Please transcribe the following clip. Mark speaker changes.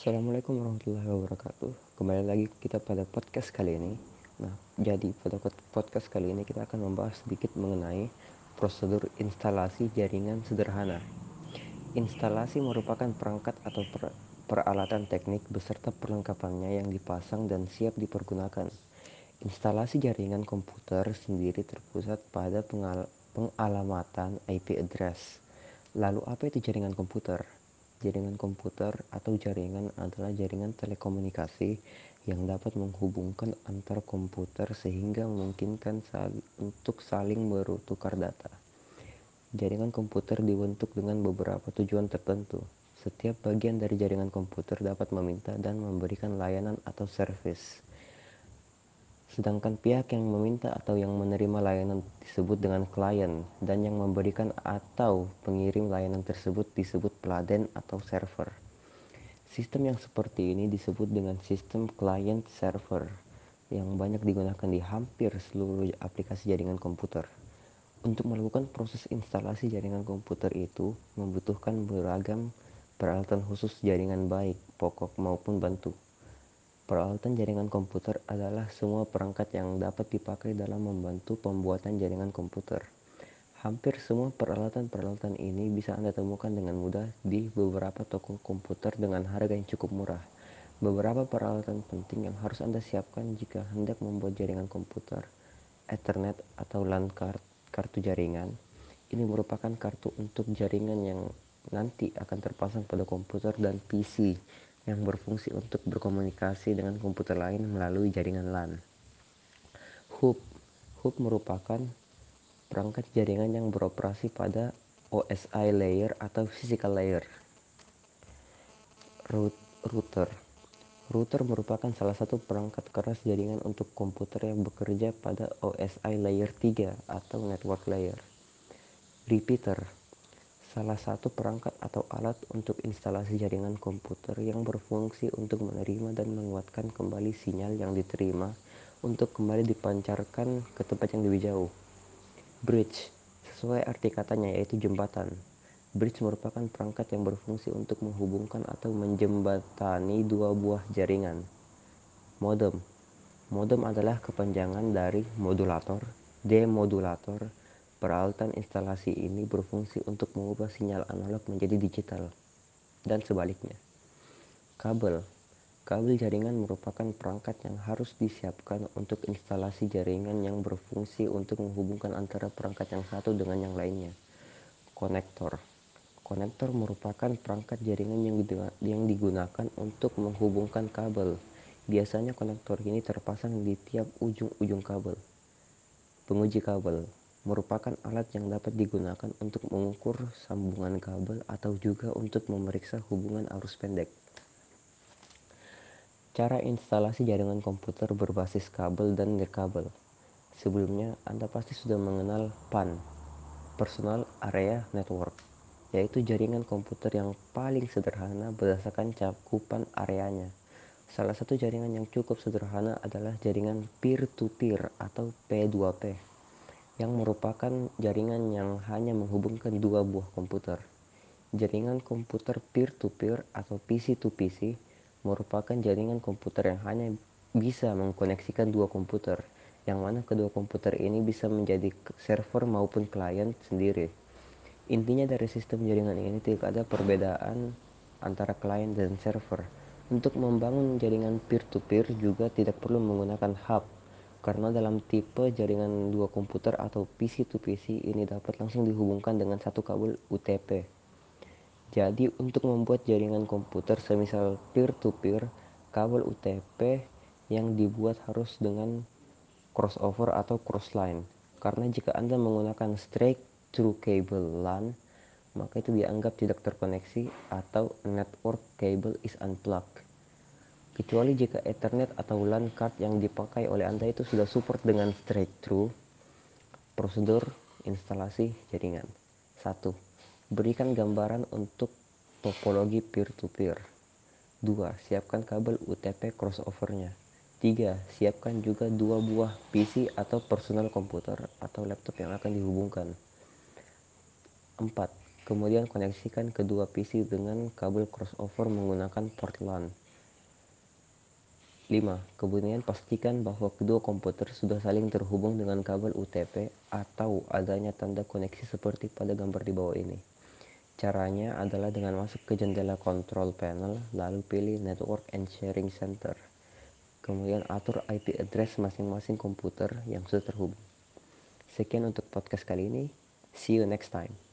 Speaker 1: Assalamualaikum warahmatullahi wabarakatuh. Kembali lagi kita pada podcast kali ini. Nah, jadi pada podcast kali ini kita akan membahas sedikit mengenai prosedur instalasi jaringan sederhana. Instalasi merupakan perangkat atau per peralatan teknik beserta perlengkapannya yang dipasang dan siap dipergunakan. Instalasi jaringan komputer sendiri terpusat pada pengalamatan IP address. Lalu apa itu jaringan komputer? Jaringan komputer atau jaringan adalah jaringan telekomunikasi yang dapat menghubungkan antar komputer sehingga memungkinkan sal untuk saling bertukar data. Jaringan komputer dibentuk dengan beberapa tujuan tertentu. Setiap bagian dari jaringan komputer dapat meminta dan memberikan layanan atau service. Sedangkan pihak yang meminta atau yang menerima layanan disebut dengan klien dan yang memberikan atau pengirim layanan tersebut disebut peladen atau server. Sistem yang seperti ini disebut dengan sistem client server yang banyak digunakan di hampir seluruh aplikasi jaringan komputer. Untuk melakukan proses instalasi jaringan komputer itu membutuhkan beragam peralatan khusus jaringan baik, pokok maupun bantu. Peralatan jaringan komputer adalah semua perangkat yang dapat dipakai dalam membantu pembuatan jaringan komputer. Hampir semua peralatan-peralatan ini bisa Anda temukan dengan mudah di beberapa toko komputer dengan harga yang cukup murah. Beberapa peralatan penting yang harus Anda siapkan jika hendak membuat jaringan komputer, Ethernet atau LAN card, kartu jaringan. Ini merupakan kartu untuk jaringan yang nanti akan terpasang pada komputer dan PC yang berfungsi untuk berkomunikasi dengan komputer lain melalui jaringan LAN. Hub Hub merupakan perangkat jaringan yang beroperasi pada OSI layer atau physical layer. Router Router merupakan salah satu perangkat keras jaringan untuk komputer yang bekerja pada OSI layer 3 atau network layer. Repeater salah satu perangkat atau alat untuk instalasi jaringan komputer yang berfungsi untuk menerima dan menguatkan kembali sinyal yang diterima untuk kembali dipancarkan ke tempat yang lebih jauh. Bridge, sesuai arti katanya yaitu jembatan. Bridge merupakan perangkat yang berfungsi untuk menghubungkan atau menjembatani dua buah jaringan. Modem Modem adalah kepanjangan dari modulator, demodulator, Peralatan instalasi ini berfungsi untuk mengubah sinyal analog menjadi digital, dan sebaliknya. Kabel Kabel jaringan merupakan perangkat yang harus disiapkan untuk instalasi jaringan yang berfungsi untuk menghubungkan antara perangkat yang satu dengan yang lainnya. Konektor Konektor merupakan perangkat jaringan yang digunakan untuk menghubungkan kabel. Biasanya konektor ini terpasang di tiap ujung-ujung kabel. Penguji kabel merupakan alat yang dapat digunakan untuk mengukur sambungan kabel atau juga untuk memeriksa hubungan arus pendek. Cara instalasi jaringan komputer berbasis kabel dan nirkabel. Sebelumnya, Anda pasti sudah mengenal PAN, Personal Area Network, yaitu jaringan komputer yang paling sederhana berdasarkan cakupan areanya. Salah satu jaringan yang cukup sederhana adalah jaringan peer-to-peer -peer atau P2P yang merupakan jaringan yang hanya menghubungkan dua buah komputer. Jaringan komputer peer-to-peer -peer atau PC-to-PC merupakan jaringan komputer yang hanya bisa mengkoneksikan dua komputer, yang mana kedua komputer ini bisa menjadi server maupun klien sendiri. Intinya dari sistem jaringan ini tidak ada perbedaan antara klien dan server. Untuk membangun jaringan peer-to-peer -peer juga tidak perlu menggunakan hub karena dalam tipe jaringan dua komputer atau PC to PC ini dapat langsung dihubungkan dengan satu kabel UTP. Jadi untuk membuat jaringan komputer semisal peer-to-peer, kabel UTP yang dibuat harus dengan crossover atau crossline. Karena jika Anda menggunakan straight through cable LAN, maka itu dianggap tidak terkoneksi atau network cable is unplugged kecuali jika Ethernet atau LAN card yang dipakai oleh Anda itu sudah support dengan straight through. Prosedur instalasi jaringan. 1. Berikan gambaran untuk topologi peer-to-peer. 2. Siapkan kabel UTP crossovernya. 3. Siapkan juga dua buah PC atau personal komputer atau laptop yang akan dihubungkan. 4. Kemudian koneksikan kedua PC dengan kabel crossover menggunakan port LAN. 5. Kemudian pastikan bahwa kedua komputer sudah saling terhubung dengan kabel UTP atau adanya tanda koneksi seperti pada gambar di bawah ini. Caranya adalah dengan masuk ke jendela control panel, lalu pilih Network and Sharing Center. Kemudian atur IP address masing-masing komputer yang sudah terhubung. Sekian untuk podcast kali ini. See you next time.